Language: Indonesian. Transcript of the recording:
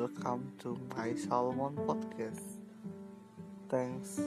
welcome to my Salmon podcast. Thanks.